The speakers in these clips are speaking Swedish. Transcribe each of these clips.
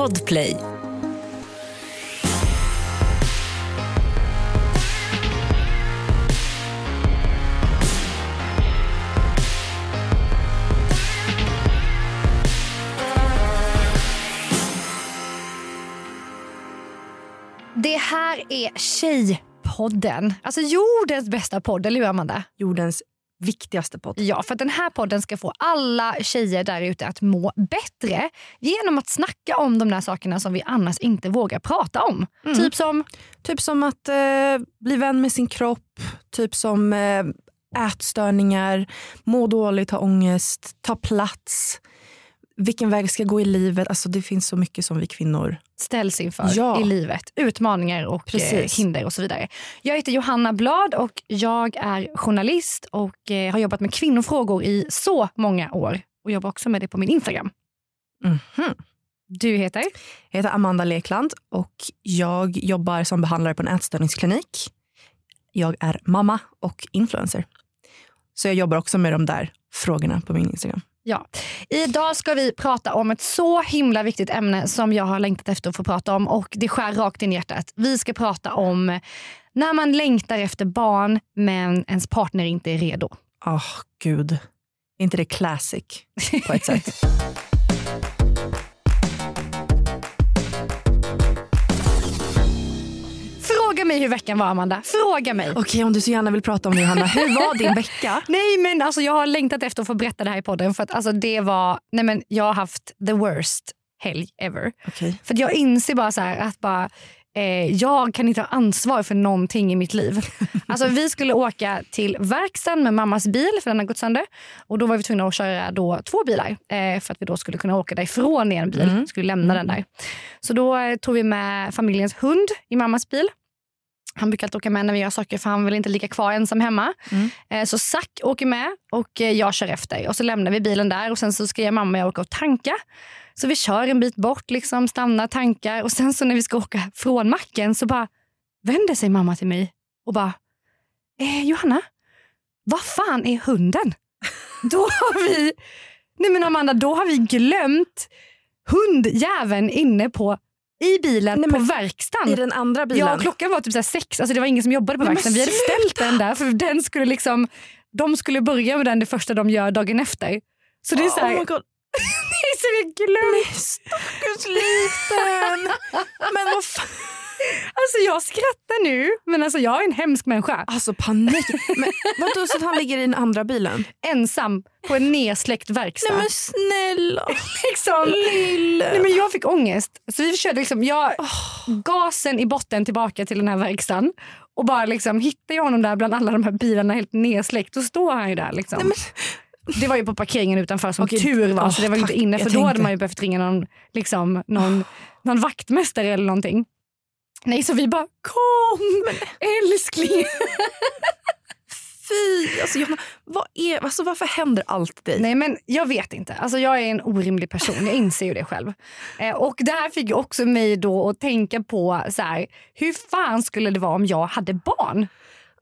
Podplay. Det här är Tjejpodden. Alltså jordens bästa podd, eller hur Amanda? Jordens viktigaste podd. Ja, för den här podden ska få alla tjejer där ute att må bättre genom att snacka om de där sakerna som vi annars inte vågar prata om. Mm. Typ som Typ som att eh, bli vän med sin kropp, typ som eh, ätstörningar, må dåligt, ha ångest, ta plats. Vilken väg ska jag gå i livet? Alltså det finns så mycket som vi kvinnor... ställs inför Ja. i livet. Utmaningar och eh, Precis. hinder och så vidare. Jag heter Johanna Blad och jag är journalist och eh, har jobbat med kvinnofrågor i så många år. Och jobbar också med det på min Instagram. Mhm. Du heter? Jag heter Amanda Lekland och jag jobbar som behandlare på en ätstörningsklinik. Jag är mamma och influencer. Så jag jobbar också med de där frågorna på min Instagram. Ja. Idag ska vi prata om ett så himla viktigt ämne som jag har längtat efter att få prata om och det skär rakt in i hjärtat. Vi ska prata om när man längtar efter barn men ens partner inte är redo. Åh, gud. Är inte det classic på ett sätt? Fråga mig hur veckan var Amanda. Fråga mig. Okej, om du så gärna vill prata om det Johanna. Hur var din vecka? Nej men alltså jag har längtat efter att få berätta det här i podden för att alltså det var, nej men jag har haft the worst helg ever. Okej. För jag inser bara så att bara, eh, jag kan inte ha ansvar för någonting i mitt liv. Alltså vi skulle åka till verkstaden med mammas bil för den har gått sönder. Och då var vi tvungna att köra då två bilar eh, för att vi då skulle kunna åka därifrån i en bil. Mm. Skulle lämna den där. Så då eh, tog vi med familjens hund i mammas bil. Han brukar alltid åka med när vi gör saker för han vill inte ligga kvar ensam hemma. Mm. Eh, Så Zack åker med och eh, jag kör efter. Och så lämnar vi bilen där och sen så ska jag mamma och jag åka och tanka. Så vi kör en bit bort, liksom, stannar, tankar och sen så när vi ska åka från macken så bara vänder sig mamma till mig och bara eh, Johanna, vad fan är hunden? Då har vi, nej men Amanda, då har vi glömt hundjäveln inne på i bilen Nej, på verkstaden. I den andra bilen? Ja, klockan var typ så sex. Alltså det var ingen som jobbade på Nej, verkstaden. Vi hade ställt den där för den skulle liksom, de skulle börja med den det första de gör dagen efter. Så det är så här, Oh my God. det är så vi glömt. Nej, stackars liten. Men vad fan. Alltså jag skrattar nu, men alltså jag är en hemsk människa. Alltså panik. Men vadå så att han ligger i den andra bilen? Ensam på en nedsläckt verkstad. Nej men snälla. liksom. Lille. Nej, men jag fick ångest. Så vi körde liksom, jag, gasen i botten tillbaka till den här verkstaden. Och bara liksom hittade jag honom där bland alla de här bilarna helt nedsläckt. Då står han ju där. Liksom. Nej, men, Det var ju på parkeringen utanför som Okej. tur var. Åh, så det var ju inte tack. inne för Jag då hade tänkte. man ju behövt ringa någon, liksom, någon, någon vaktmästare eller någonting. Nej, så vi bara kom älskling. fy. Alltså, Johanna, vad är, alltså, varför händer allt dig? Nej men jag vet inte. Alltså, jag är en orimlig person. Jag inser ju det själv. Eh, och det här fick också mig då att tänka på så här, hur fan skulle det vara om jag hade barn?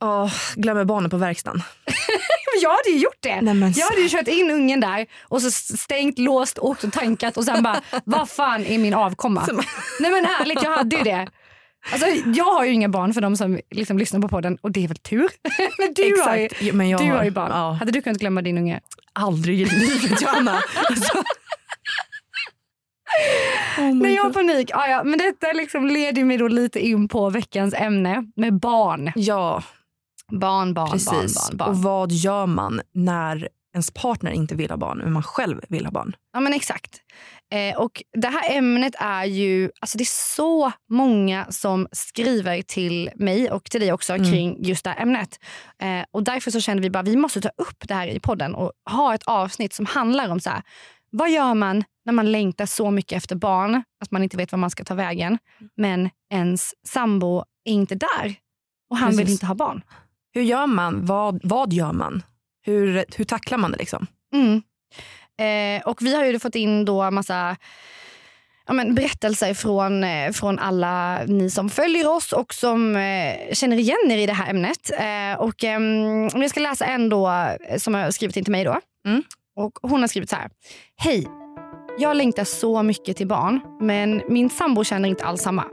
Åh, glömmer barnen på verkstaden. Jag hade ju gjort det. Nej, men jag hade ju kört in ungen där och så stängt, låst, åkt och tankat och sen bara, vad fan är min avkomma? Nej men ärligt, jag hade ju det. Alltså, jag har ju inga barn för de som liksom lyssnar på podden och det är väl tur. men du, har ju, Exakt. Ja, Men jag du har ju barn. Ja, Hade du kunnat glömma din unge? aldrig i livet Johanna. Alltså. Oh Nej, jag har panik. Ah, ja, men detta liksom leder mig då lite in på veckans ämne med barn. Ja, Barn, barn, precis. barn, barn, barn. Och vad gör man när ens partner inte vill ha barn men man själv vill ha barn? Ja men exakt. Eh, och det här ämnet är ju, alltså det är så många som skriver till mig och till dig också Mm. kring just det här ämnet. Eh, och därför så kände vi bara vi måste ta upp det här i podden och ha ett avsnitt som handlar om så här, vad gör man när man längtar så mycket efter barn att man inte vet var man ska ta vägen men ens sambo är inte där och han vill Precis. inte ha barn. Hur gör man? Vad, vad gör man? Hur, hur tacklar man det liksom? Mm. Eh, och vi har ju fått in då massa ja, men, berättelser från, eh, från alla ni som följer oss och som eh, känner igen er i det här ämnet. Eh, och, om jag ska läsa en då, eh, som har skrivit in till mig. då. Mm. Och Hon har skrivit så här. Hej, Jag längtar så mycket till barn, men min sambo känner inte alls samma.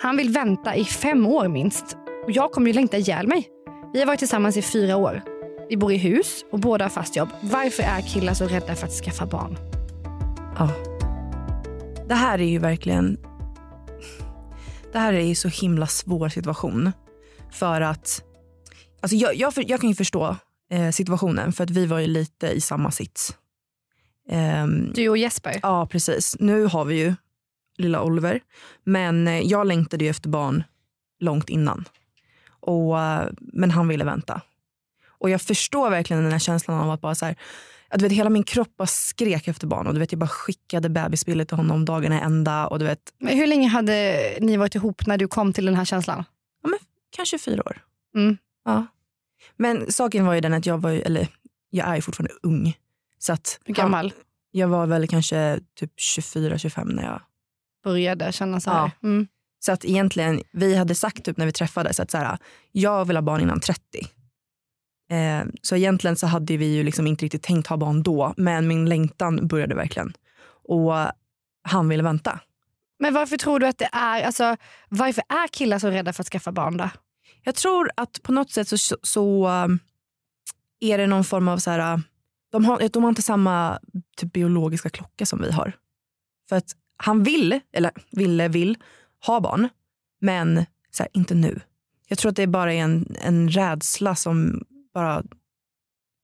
Han vill vänta i fem år minst. Och jag kommer ju längta ihjäl mig. Vi har varit tillsammans i fyra år. Vi bor i hus och båda har fast jobb. Varför är killar så rädda för att skaffa barn? Ja. Det här är ju verkligen... Det här är ju så himla svår situation. För att... Alltså jag, jag, jag kan ju förstå eh, situationen för att vi var ju lite i samma sits. Um, du och Jesper? Ja, precis. Nu har vi ju lilla Oliver. Men eh, jag längtade ju efter barn långt innan. Och, eh, men han ville vänta. Och jag förstår verkligen den här känslan av att bara så här, att, du vet, hela min kropp bara skrek efter barn. Och du vet, jag bara skickade bebisbilder till honom är ända. Och du vet, men hur länge hade ni varit ihop när du kom till den här känslan? Ja, men, kanske fyra år. Mm. Ja. Men saken var ju den att jag var, eller jag är fortfarande ung. Så att Hur gammal? jag var väl kanske typ 24-25 när jag började känna så här. Ja. Mm. Så att egentligen, vi hade sagt typ när vi träffades att så här, jag vill ha barn innan 30. Eh, så egentligen så hade vi ju liksom inte riktigt tänkt ha barn då, men min längtan började verkligen. Och han ville vänta. Men varför tror du att det är, alltså, varför är killar så rädda för att skaffa barn då? Jag tror att på något sätt så, så, um, är det någon form av så här, de har, de har inte samma typ biologiska klocka som vi har. För att han vill, eller ville, vill ha barn, men så här, inte nu. Jag tror att det bara är en, en rädsla som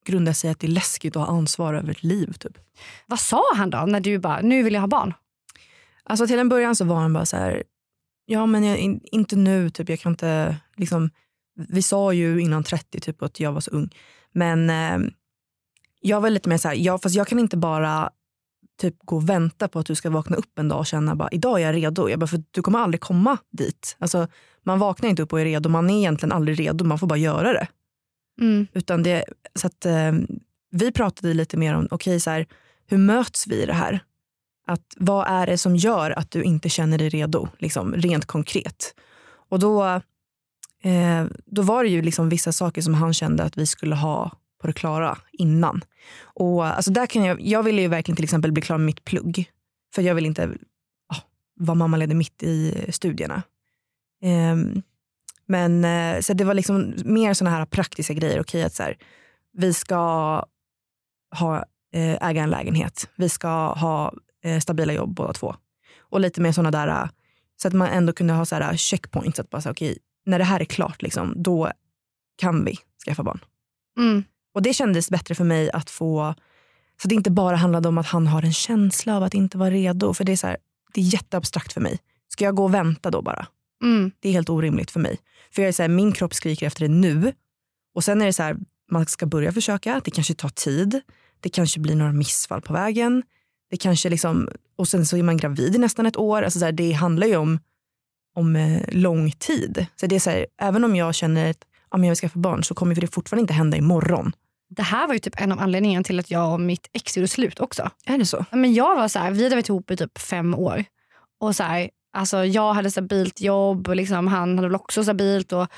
grundar sig i att det är läskigt att ha ansvar över ett liv. Typ. Vad sa han då när du bara, nu vill jag ha barn? Alltså till en början så var han bara så här, ja men jag, inte nu, typ, jag kan inte, liksom, vi sa ju innan 30 typ att jag var så ung. Men eh, jag var lite mer så här, ja, fast jag kan inte bara typ gå och vänta på att du ska vakna upp en dag och känna bara idag är jag redo. Jag bara, för du kommer aldrig komma dit. Alltså, man vaknar inte upp och är redo, man är egentligen aldrig redo, man får bara göra det. Mm. Utan det så att, eh, vi pratade lite mer om, okej okay, hur möts vi i det här? Att, vad är det som gör att du inte känner dig redo, liksom, rent konkret? Och då, eh, då var det ju liksom vissa saker som han kände att vi skulle ha på det klara innan. Och alltså där kan jag, jag ville ju verkligen till exempel bli klar med mitt plugg. För jag vill inte oh, vara mammaledig mitt i studierna. Eh, men uh, så det var liksom mer såna här praktiska grejer. Okej, att så här, vi ska ha, uh, äga en lägenhet. Vi ska ha uh, stabila jobb båda två. Och lite mer såna där, så att man ändå kunde ha så här checkpoints. Att bara säga, okej, när det här är klart, liksom, då kan vi skaffa barn. Mm. Och det kändes bättre för mig att få, så det inte bara handlade om att han har en känsla av att inte vara redo. För det är, så här, det är jätteabstrakt för mig. Ska jag gå och vänta då bara? Mm. Det är helt orimligt för mig. För jag är så här, min kropp skriker efter det nu. Och sen är det så här, man ska börja försöka, det kanske tar tid. Det kanske blir några missfall på vägen. Det kanske liksom, och sen så är man gravid i nästan ett år. Alltså så här, det handlar ju om, om eh, lång tid. Så det är så här, även om jag känner att ja, jag vill skaffa barn så kommer det fortfarande inte hända imorgon. Det här var ju typ en av anledningarna till att jag och mitt ex gjorde slut också. Är det så? Men jag var så här, vi hade varit ihop i typ fem år. Och så här, alltså jag hade stabilt jobb och liksom, han hade väl också stabilt och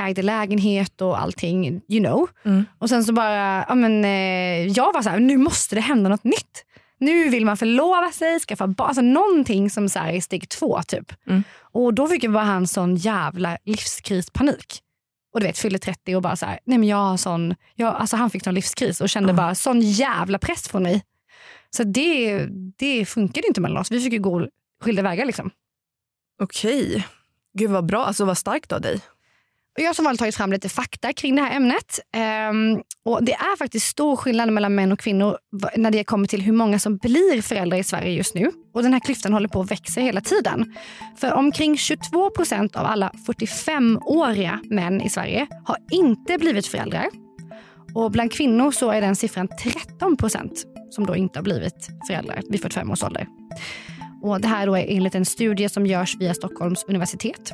ägde lägenhet och allting. You know. Mm. Och sen så bara, ja, men, eh, jag var så här, nu måste det hända något nytt. Nu vill man förlova sig, skaffa barn. Alltså någonting som så här, är steg två typ. Mm. Och då fick jag bara en sån jävla livskrispanik och du vet fyller 30 och bara så här, nej men jag har sån, jag, alltså han fick sån livskris och kände mm. bara sån jävla press från mig. Så det, det funkade inte mellan oss. Vi fick ju gå skilda vägar liksom. Okej. Gud vad bra, alltså vad starkt av dig. Jag har som vanligt tagit fram lite fakta kring det här ämnet. Um, och Det är faktiskt stor skillnad mellan män och kvinnor när det kommer till hur många som blir föräldrar i Sverige just nu. Och Den här klyftan håller på att växa hela tiden. För omkring 22 procent av alla 45-åriga män i Sverige har inte blivit föräldrar. Och Bland kvinnor så är den siffran 13 procent som då inte har blivit föräldrar vid 45 års ålder. Och det här då är enligt en studie som görs via Stockholms universitet.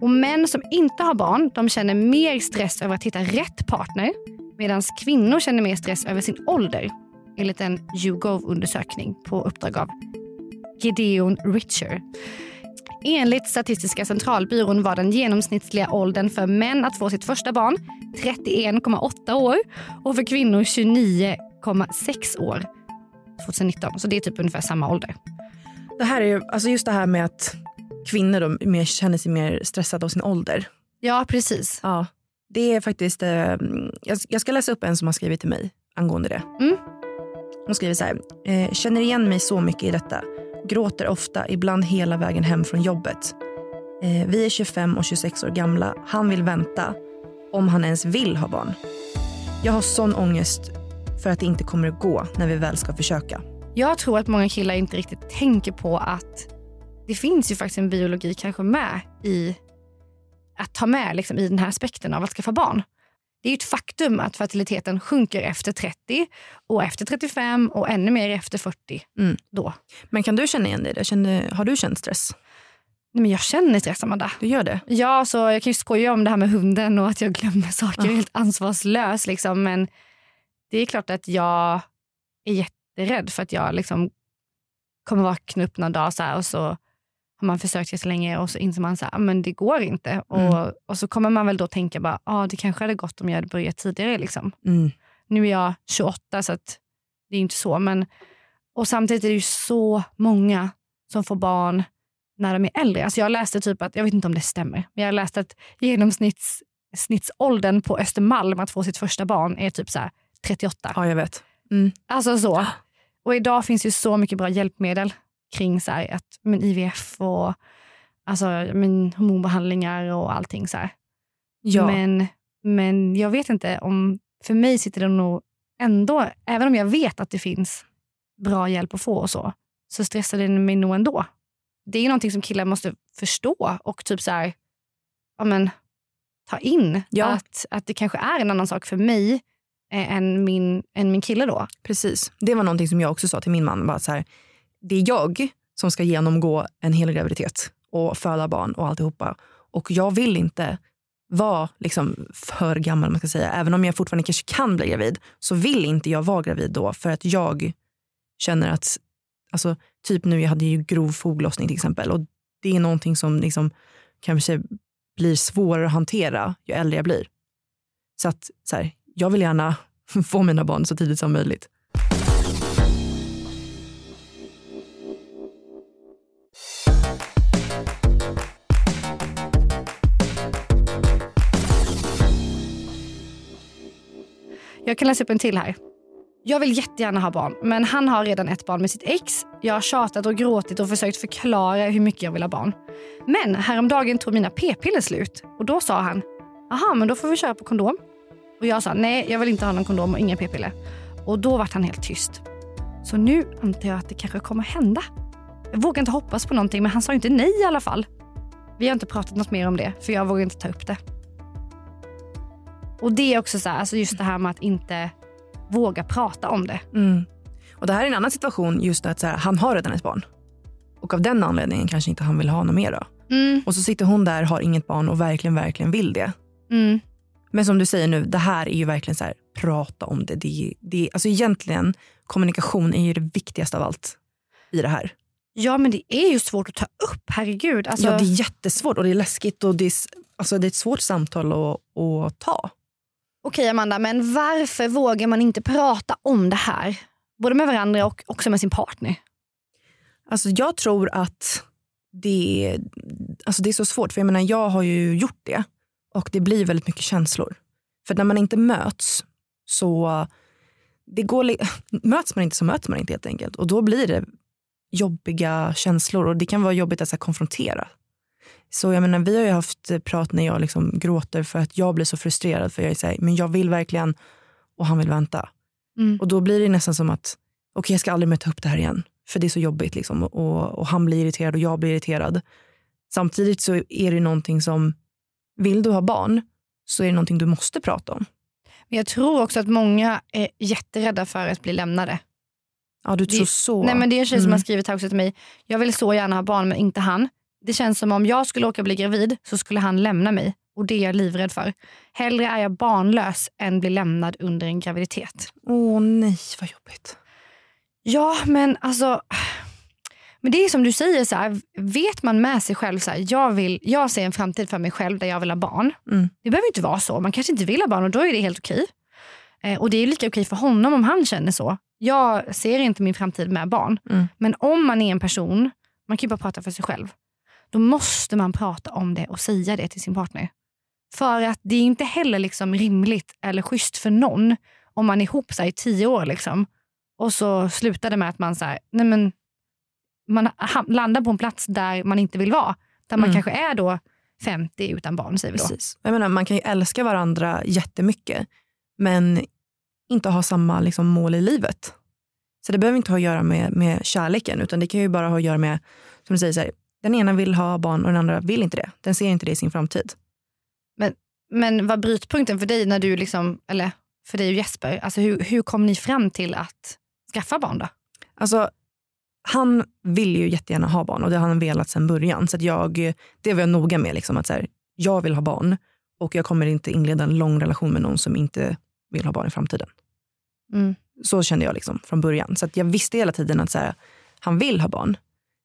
Och män som inte har barn de känner mer stress över att hitta rätt partner medan kvinnor känner mer stress över sin ålder enligt en YouGov-undersökning på uppdrag av Gideon Richer. Enligt Statistiska centralbyrån var den genomsnittliga åldern för män att få sitt första barn 31,8 år och för kvinnor 29,6 år 2019. Så det är typ ungefär samma ålder. Det här är ju, alltså just det här med att kvinnor då mer, känner sig mer stressade av sin ålder. Ja, precis. Ja, det är faktiskt, eh, jag, jag ska läsa upp en som har skrivit till mig angående det. Mm. Hon skriver så här, eh, känner igen mig så mycket i detta. Gråter ofta, ibland hela vägen hem från jobbet. Eh, vi är 25 och 26 år gamla. Han vill vänta, om han ens vill ha barn. Jag har sån ångest för att det inte kommer att gå när vi väl ska försöka. Jag tror att många killar inte riktigt tänker på att det finns ju faktiskt en biologi kanske med i att ta med liksom, i den här aspekten av att skaffa barn. Det är ett faktum att fertiliteten sjunker efter 30 och efter 35 och ännu mer efter 40. Mm. Då. Men kan du känna igen dig i har du känt stress? Nej, men jag känner stress, Amanda. Du gör det? Ja, så jag kan ju skoja om det här med hunden och att jag glömmer saker. Ah. helt ansvarslös. Liksom. Men det är klart att jag är jätterädd för att jag liksom kommer vakna upp någon dag så här, och så har man försökt jättelänge och så inser man att men det går inte. Mm. Och, och så kommer man väl då tänka bara, ah, det kanske hade gått om jag hade börjat tidigare. Liksom. Mm. Nu är jag 28 så att det är inte så. Men, och samtidigt är det ju så många som får barn när de är äldre. Alltså jag läste typ att, jag vet inte om det stämmer, men jag läste att genomsnittsåldern på Östermalm att få sitt första barn är typ så här 38. Ja, jag vet. Alltså så. Och idag finns ju så mycket bra hjälpmedel kring så här, att, men IVF och alltså, men, hormonbehandlingar och allting. Så här. Ja. Men, men jag vet inte om, för mig sitter det nog ändå, även om jag vet att det finns bra hjälp att få och så, så stressar det mig nog ändå. Det är någonting som killar måste förstå och typ så här, ja men, ta in. Ja. Att, att det kanske är en annan sak för mig Eh, än, min, än min kille då. Precis. Det var någonting som jag också sa till min man. Bara så här, det är jag som ska genomgå en hel graviditet och föda barn och alltihopa. Och jag vill inte vara liksom för gammal, man ska säga. Även om jag fortfarande kanske kan bli gravid så vill inte jag vara gravid då för att jag känner att, alltså, typ nu jag hade ju grov foglossning till exempel och det är någonting som liksom kanske blir svårare att hantera ju äldre jag blir. Så att så här, jag vill gärna få mina barn så tidigt som möjligt. Jag kan läsa upp en till här. Jag vill jättegärna ha barn, men han har redan ett barn med sitt ex. Jag har tjatat och gråtit och försökt förklara hur mycket jag vill ha barn. Men häromdagen tog mina p-piller slut och då sa han, aha men då får vi köra på kondom. Och jag sa, nej jag vill inte ha någon kondom och inga p-piller. Och då vart han helt tyst. Så nu antar jag att det kanske kommer hända. Jag vågar inte hoppas på någonting men han sa inte nej i alla fall. Vi har inte pratat något mer om det för jag vågar inte ta upp det. Och det är också så här, alltså just det här med att inte våga prata om det. Mm. Och Det här är en annan situation, just att så här, han har redan ett barn. Och av den anledningen kanske inte han vill ha något mer. Då. Mm, Och så sitter hon där, har inget barn och verkligen, verkligen vill det. mm, Men som du säger nu, det här är ju verkligen så här, prata om det. det, är- det alltså egentligen, kommunikation är ju det viktigaste av allt i det här. Ja men det är ju svårt att ta upp, herregud. Alltså, Ja, det är jättesvårt och det är läskigt och det är, alltså, det är ett svårt samtal att, att ta. Okej Amanda, men varför vågar man inte prata om det här? Både med varandra och också med sin partner. Alltså jag tror att det alltså det är så svårt, för jag menar jag har ju gjort det och det blir väldigt mycket känslor. För när man inte möts så det går, möts man inte så möts man inte helt enkelt och då blir det jobbiga känslor och det kan vara jobbigt att så konfrontera. Så jag menar, vi har ju haft prat när jag liksom gråter för att jag blir så frustrerad för jag är så här, men jag vill verkligen och han vill vänta. Mm. Och då blir det nästan som att okej jag ska aldrig mer ta upp det här igen. För det är så jobbigt liksom. och, och han blir irriterad och jag blir irriterad. Samtidigt så är det någonting som, vill du ha barn så är det någonting du måste prata om. Men jag tror också att många är jätterädda för att bli lämnade. Ja du tror Det- så. Nej, men det är en tjej som Mm. har skrivit här också till mig. Jag vill så gärna ha barn men inte han. Det känns som om jag skulle åka bli gravid så skulle han lämna mig. Och det är jag livrädd för. Hellre är jag barnlös än bli lämnad under en graviditet. Åh nej vad jobbigt. Ja, men alltså... Men det är som du säger, så här, vet man med sig själv så här, jag, vill, jag ser en framtid för mig själv där jag vill ha barn. Mm. Det behöver inte vara så. Man kanske inte vill ha barn och då är det helt okej. Eh, och det är lika okej för honom om han känner så. jag ser inte min framtid med barn. Mm. Men om man är en person, man kan ju bara prata för sig själv. Då måste man prata om det och säga det till sin partner. För att det är inte heller liksom rimligt eller schysst för någon om man är ihop sig i tio år liksom, och så slutar det med att man, så här, nej men, man landar på en plats där man inte vill vara. Där man Mm. kanske är då 50 utan barn. Säger vi då. Precis. Jag menar, man kan ju älska varandra jättemycket men inte ha samma liksom, mål i livet. Så det behöver inte ha att göra med, med kärleken utan det kan ju bara ha att göra med, som du säger, här, den ena vill ha barn och den andra vill inte det. Den ser inte det i sin framtid. Men vad brytpunkten för dig när du, liksom, eller för dig och Jesper, alltså hur, hur kom ni fram till att skaffa barn då? Alltså, han vill ju jättegärna ha barn och det har han velat sedan början. Så jag, det var jag noga med. Liksom, att så här, jag vill ha barn och jag kommer inte inleda en lång relation med någon som inte vill ha barn i framtiden. Mm. Så kände jag liksom från början. Så jag visste hela tiden att så här, han vill ha barn.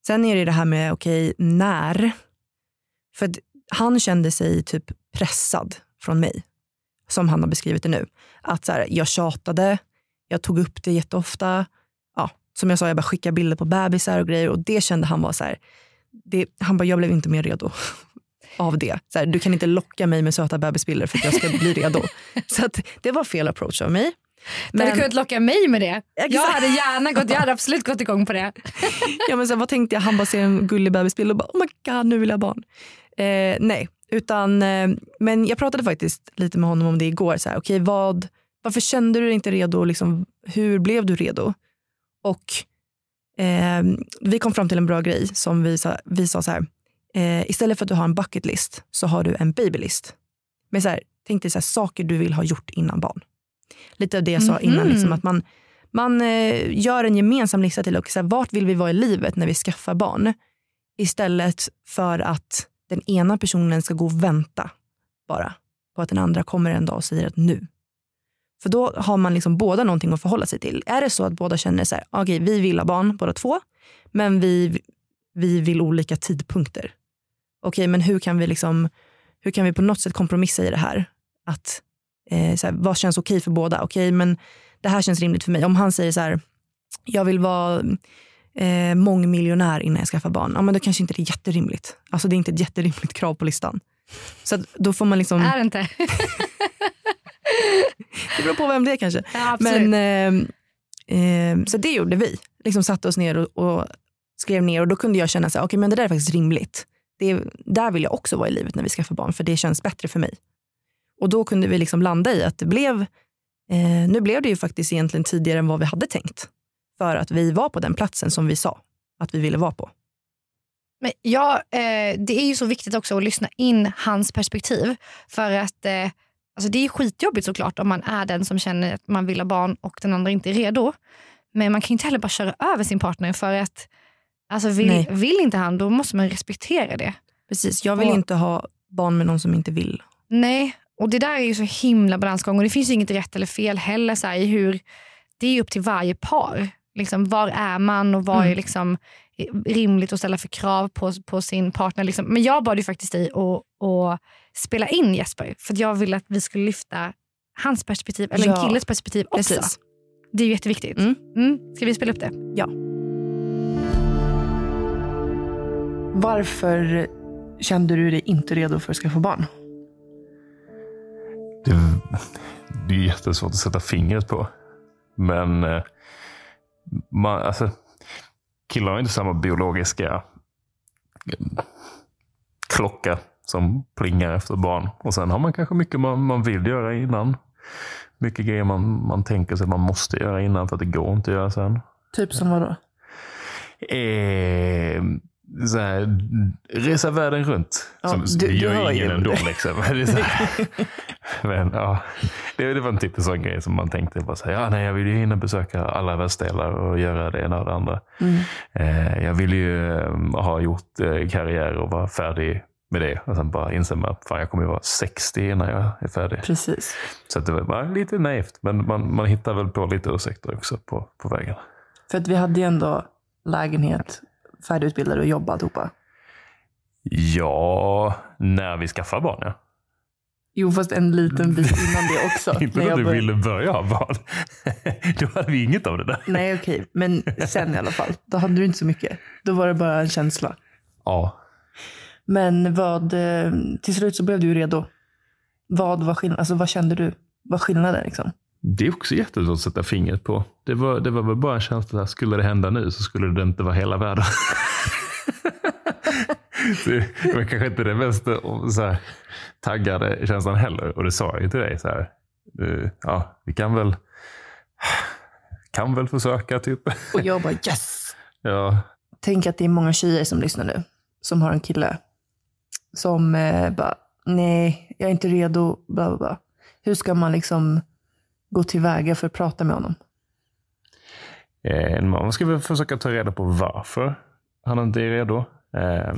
Sen är det det här med, okej, när? För han kände sig typ pressad från mig, som han har beskrivit det nu. Att så här, jag tjatade, jag tog upp det jätteofta. Som jag sa, jag bara skickade bilder på bebisar och grejer och det kände han var så här, det, han bara, jag blev inte mer redo av det. Så här, du kan inte locka mig med söta bebisbilder för att jag ska bli redo. Så att det var fel approach av mig. Du hade kunnat locka mig med det. Jag Exakt. hade gärna gått, jag hade absolut gått igång på det. ja, men så här, vad tänkte jag? Han bara ser en gullig bebisbild och bara oh my god nu vill jag ha barn. Eh, nej, utan eh, men jag pratade faktiskt lite med honom om det igår. Så här, okay, vad, varför kände du dig inte redo? Liksom, hur blev du redo? Och eh, vi kom fram till en bra grej som vi sa, vi sa så här. Eh, istället för att du har en bucket list så har du en babylist. Men så här, tänk dig så här, saker du vill ha gjort innan barn. Lite av det jag sa innan, Mhm. liksom, att man, man eh, gör en gemensam lista till och så här, vart vill vi vara i livet när vi skaffar barn. Istället för att den ena personen ska gå och vänta bara på att den andra kommer en dag och säger att nu. För då har man liksom båda någonting att förhålla sig till. Är det så att båda känner så här, okej vi vill ha barn båda två, men vi, vi vill olika tidpunkter. Okej, men hur kan vi liksom, hur kan vi på något sätt kompromissa i det här? Att, eh, så här, vad känns okej för båda? Okej, men det här känns rimligt för mig. Om han säger så här, jag vill vara eh, mångmiljonär innan jag skaffar barn. Ja, men då kanske inte det är jätterimligt. Alltså det är inte ett jätterimligt krav på listan. Så då får man liksom, Är det inte? det beror på vem det är kanske. Ja. Men, eh, eh, så det gjorde vi. Liksom satte oss ner och, och skrev ner och då kunde jag känna så här, okay, men det där är faktiskt rimligt. Det är, där vill jag också vara i livet när vi skaffar barn för det känns bättre för mig. Och då kunde vi liksom landa i att det blev, eh, nu blev det ju faktiskt egentligen tidigare än vad vi hade tänkt. För att vi var på den platsen som vi sa att vi ville vara på. Men ja, eh, det är ju så viktigt också att lyssna in hans perspektiv. För att eh, alltså det är skitjobbigt såklart om man är den som känner att man vill ha barn och den andra inte är redo. Men man kan ju inte heller bara köra över sin partner för att alltså vill, Nej. vill inte han då måste man respektera det. Precis, jag vill Och- inte ha barn med någon som inte vill. Nej, och det där är ju så himla balansgång och det finns ju inget rätt eller fel heller så här, i hur det är upp till varje par. Liksom, var är man och vad Mm. är liksom rimligt att ställa för krav på, på sin partner. Liksom. Men jag bad ju faktiskt dig att, att spela in Jesper för att jag ville att vi skulle lyfta hans perspektiv, eller en Ja, killes perspektiv också. Precis. Det är ju jätteviktigt. Mm. Mm. Ska vi spela upp det? Varför kände du dig inte redo för att skaffa barn? Det, det är jättesvårt att sätta fingret på. Men eh, man, alltså, killar har inte samma biologiska klocka som plingar efter barn. Och sen har man kanske mycket man, man vill göra innan. Mycket grejer man, man tänker sig man måste göra innan för att det går inte att göra sen. Typ som vadå? Eh, så här, resa världen runt. Ja, Som, du- det gör ju ingen ändå. Liksom. Men, men ja, det, det var en typisk sån grej som man tänkte. Bara så här, ja, nej, jag vill ju hinna besöka alla världsdelar och göra det ena och det andra. Mm. Eh, jag vill ju eh, ha gjort eh, karriär och vara färdig med det. Och sen bara inse att fan, jag kommer ju vara 60 innan jag är färdig. Precis. Så det var bara lite naivt. Men man, man hittar väl på lite ursäkter också på, på vägen. För att vi hade ju ändå lägenhet, färdigutbildade och jobb alltihopa. Ja, när vi skaffar barn ja. Jo, fast en liten bit innan det också. Inte när du började- ville börja ha barn. Då hade vi inget av det där. Nej, okej. Men sen i alla fall. Då hade du inte så mycket. Då var det bara en känsla. Ja. Men vad, eh, till slut så blev du ju redo. Vad var skillnaden? Alltså vad kände du? Vad skillnaden liksom? Det är också jättesvårt att sätta fingret på. Det var, det var väl bara en känsla att skulle det hända nu så skulle det inte vara hela världen. det var kanske inte den mest eh, så här, taggade känslan heller. Och det sa jag ju till dig. Så här, eh, ja, vi kan väl, kan väl försöka typ. Och jag bara yes! Ja, Tänk att det är många tjejer som lyssnar nu. Som har en kille. Som eh, bara, nej, jag är inte redo. Bla, bla, bla. Hur ska man liksom gå tillväga för att prata med honom? Eh, Man ska väl försöka ta reda på varför han inte är redo. Eh,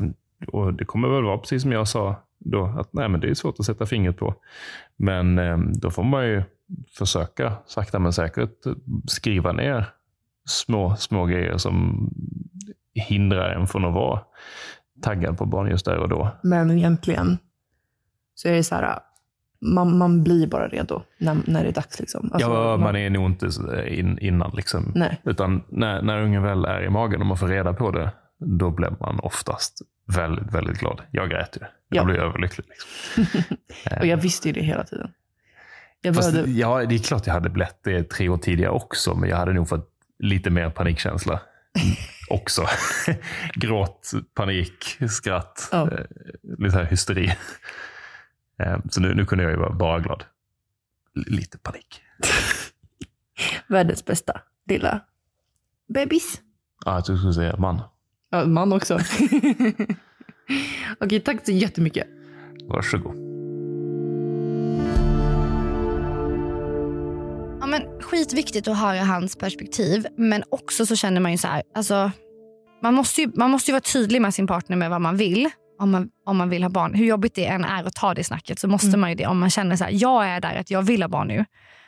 Och det kommer väl vara precis som jag sa då, att nej, men det är svårt att sätta fingret på. Men eh, då får man ju försöka sakta men säkert skriva ner små, små grejer som hindrar en från att vara taggad på barn just där och då. Men egentligen så är det så här, man, man blir bara redo när, när det är dags. Liksom. Alltså, ja, man är nog inte in, innan. Liksom. Nej. Utan när, när ungen väl är i magen och man får reda på det, då blir man oftast väldigt, väldigt glad. Jag grät ju. Jag Ja. blev överlycklig. Liksom. Och jag visste ju det hela tiden. Jag Fast, behövde, ja, det är klart jag hade blivit det tre år tidigare också, men jag hade nog fått lite mer panikkänsla också. Gråt, panik, skratt, Ja. eh, lite här hysteri. Eh, Så nu, nu kunde jag ju vara bara glad. L- Lite panik. världens bästa lilla bebis. Ja, jag trodde du skulle säga man. Ja, man också. Okej, tack så jättemycket. Varsågod. Ja, men skitviktigt att höra hans perspektiv. Men också så känner man ju så här. Alltså, man, måste ju, man måste ju vara tydlig med sin partner med vad man vill. Om man, om man vill ha barn. Hur jobbigt det än är att ta det snacket så måste Mm. man ju det. Om man känner så här, jag är där att jag vill ha barn nu.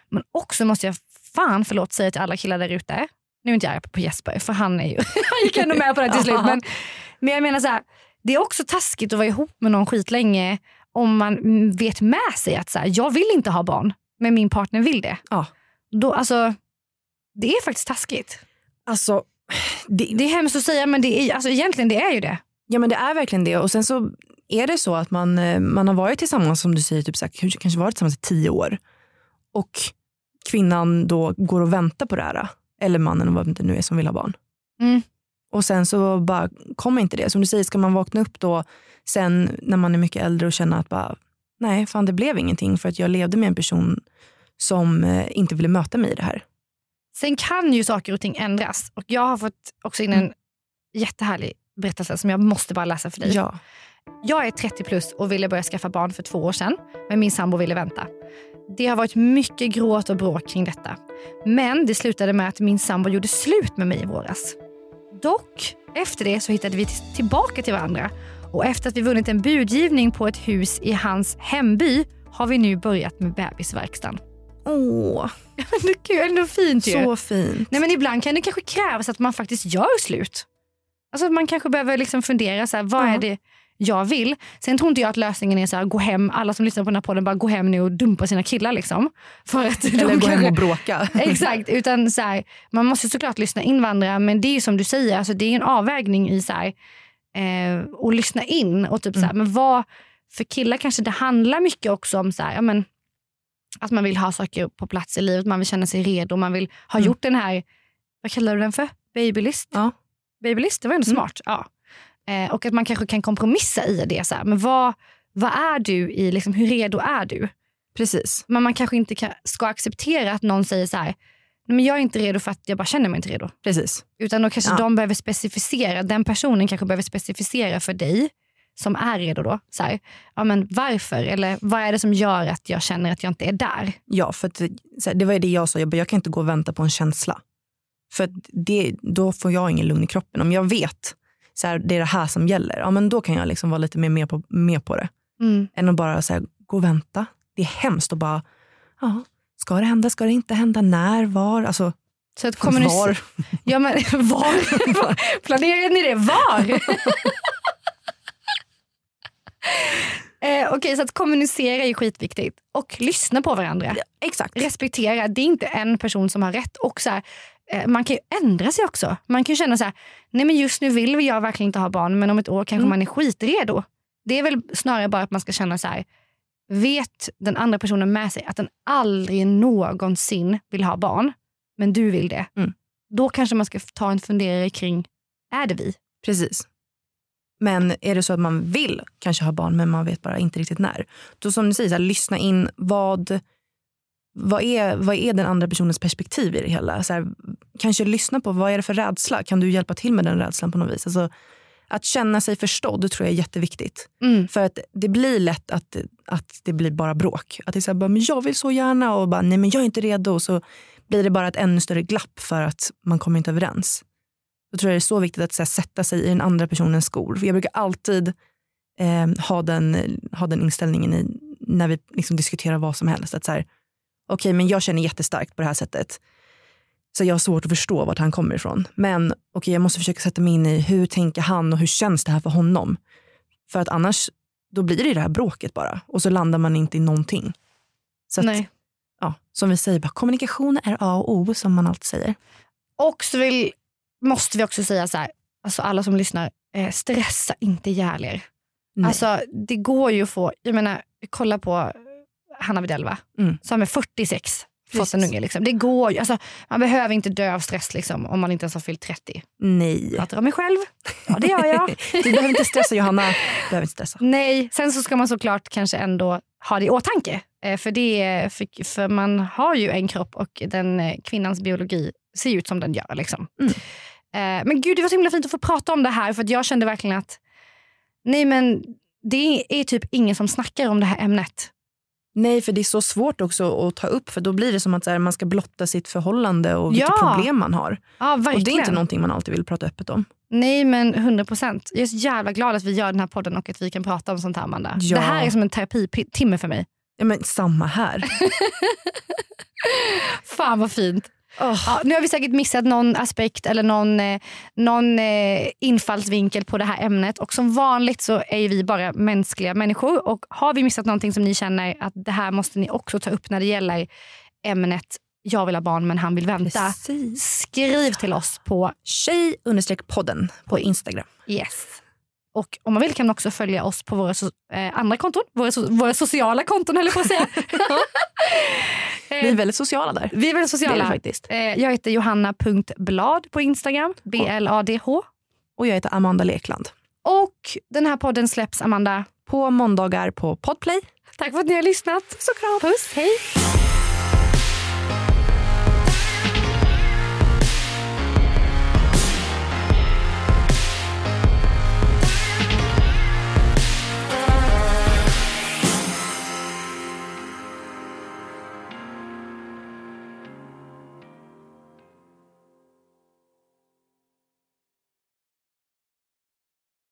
Men också måste jag fan förlåt säga till alla killar där ute. Nu är inte jag arg på Jesper för han, är ju, han gick ändå med på det till slut. Men, men jag menar så här, det är också taskigt att vara ihop med någon skit länge om man vet med sig att så här, jag vill inte ha barn men min partner vill det. Ja. Då, alltså, det är faktiskt taskigt. Alltså, det, Det är hemskt att säga men det är, alltså, egentligen det är ju det. Ja men det är verkligen det. Och sen så är det så att man, eh, man har varit tillsammans som du säger, typ så här, kanske varit tillsammans i tio år. Och kvinnan då går och väntar på det här. Eller mannen och vad det nu är som vill ha barn. Mm. Och sen så bara kommer inte det. Som du säger, ska man vakna upp då sen när man är mycket äldre och känna att bara, nej fan det blev ingenting för att jag levde med en person som eh, inte ville möta mig i det här. Sen kan ju saker och ting ändras. Och Jag har fått också in en jättehärlig berättelse som jag måste bara läsa för dig. Ja. Jag är 30 plus och ville börja skaffa barn för två år sedan. Men min sambo ville vänta. Det har varit mycket gråt och bråk kring detta. Men det slutade med att min sambo gjorde slut med mig i våras. Dock, efter det så hittade vi tillbaka till varandra. Och efter att vi vunnit en budgivning på ett hus i hans hemby har vi nu börjat med bebisverkstan. Åh, Det är ändå fint ju. så fint. Nej, men ibland kan det kanske krävas att man faktiskt gör slut. Alltså man kanske behöver liksom fundera, så här, vad Ja. är det jag vill? Sen tror inte jag att lösningen är så här, gå hem, alla som lyssnar på den här podden, bara gå hem nu och dumpa sina killar. Liksom, för att Eller gå hem kanske- och bråka. Exakt, utan så här, man måste såklart lyssna in varandra men det är ju som du säger, alltså, det är en avvägning i så här, eh, att lyssna in. Och typ så här, men vad, för killar kanske det handlar mycket också om så här, ja, men, att man vill ha saker på plats i livet, man vill känna sig redo, man vill ha Mm. gjort den här, vad kallar du den för? Babylist? Ja. Babylist, det var ändå Mm. smart. Ja. Eh, och att man kanske kan kompromissa i det. Så här, men vad, vad är du i, liksom, hur redo är du? Precis. Men man kanske inte kan, ska acceptera att någon säger så här, men jag är inte redo för att jag bara känner mig inte redo. Precis. Utan då kanske Ja. de behöver specificera, den personen kanske behöver specificera för dig som är redo då. Så här, ja, men varför? Eller vad är det som gör att jag känner att jag inte är där? Ja, för att, här, det var ju det jag sa. Jag, bara, jag kan inte gå och vänta på en känsla. För det, då får jag ingen lugn i kroppen. Om jag vet så här, det är det här som gäller, ja, men då kan jag liksom vara lite mer med på, med på det. Mm. Än att bara så här, gå och vänta. Det är hemskt att bara, ja, ska det hända, ska det inte hända, när, var? Alltså, Så att kommunicera... var? Ja, men, var? Planerar ni det? Var? eh, Okej, så att kommunicera är skitviktigt. Och lyssna på varandra. Exakt. Respektera. Det är inte en person som har rätt. Och så här, man kan ju ändra sig också. Man kan känna så här, nej men just nu vill jag verkligen inte ha barn men om ett år kanske Mm. man är skitredo. Det är väl snarare bara att man ska känna så här, vet den andra personen med sig att den aldrig någonsin vill ha barn, men du vill det. Mm. Då kanske man ska ta en funderare kring, är det vi? Precis. Men är det så att man vill kanske ha barn men man vet bara inte riktigt när. Då som du säger, här, lyssna in vad, vad, är, vad är den andra personens perspektiv i det hela. Så här, kanske lyssna på vad är det för rädsla. Kan du hjälpa till med den rädslan på något vis? Alltså, att känna sig förstådd tror jag är jätteviktigt. Mm. För att det blir lätt att, att det blir bara bråk. Att det är så här, bara, men jag vill så gärna och bara, nej men jag är inte redo. Så blir det bara ett ännu större glapp för att man kommer inte överens. Då tror jag det är så viktigt att så här, sätta sig i den andra personens skor. För jag brukar alltid eh, ha, den, ha den inställningen i, när vi liksom diskuterar vad som helst. Att så här, okej men jag känner jättestarkt på det här sättet. Så jag har svårt att förstå vart han kommer ifrån. Men okej, jag måste försöka sätta mig in i hur tänker han och hur känns det här för honom? För att annars då blir det det här bråket bara och så landar man inte i någonting. Så att, Nej. ja, som vi säger, bara, kommunikation är A och O som man alltid säger. Och så vill, måste vi också säga så här, alltså alla som lyssnar, eh, stressa inte ihjäl er. Nej. Alltså, det går ju att få, jag menar, kolla på Hanna Widell va? Mm. Som med 46 fått en unge. Liksom. Det går ju, alltså, man behöver inte dö av stress liksom, om man inte ens har fyllt 30. Nej. Pratar om mig själv? Ja det gör jag. Du behöver inte stressa Johanna. Du behöver inte stressa. Nej, sen så ska man såklart kanske ändå ha det i åtanke. Eh, För, det, för, för man har ju en kropp och den eh, kvinnans biologi ser ut som den gör. Liksom. Mm. Eh, Men gud, det var så himla fint att få prata om det här för jag kände verkligen att nej men det är typ ingen som snackar om det här ämnet. Nej, för det är så svårt också att ta upp för då blir det som att här, man ska blotta sitt förhållande och vilka Ja. problem man har. Ja, verkligen. Och det är inte någonting man alltid vill prata öppet om. Nej men 100 procent. Jag är så jävla glad att vi gör den här podden och att vi kan prata om sånt här Amanda. Ja. Det här är som en terapitimme för mig. Ja, men samma här. Fan vad fint. Oh. Ja, nu har vi säkert missat någon aspekt eller någon, eh, någon eh, infallsvinkel på det här ämnet. Och som vanligt så är vi bara mänskliga människor. Och har vi missat någonting som ni känner att det här måste ni också ta upp när det gäller ämnet jag vill ha barn men han vill vänta. Precis. Skriv till oss på Tjej podden på Instagram. yes. Och om man vill kan man också följa oss på våra so- eh, andra konton. Våra, so- våra sociala konton höll jag på att säga. Vi är väldigt sociala där. vi är väldigt är sociala. vi faktiskt. Eh, Jag heter johanna.blad på Instagram. B-L-A-D-H. Och jag heter Amanda Lekland. Och den här podden släpps, Amanda. På måndagar på Podplay. Tack för att ni har lyssnat. Såklart. Puss, hej.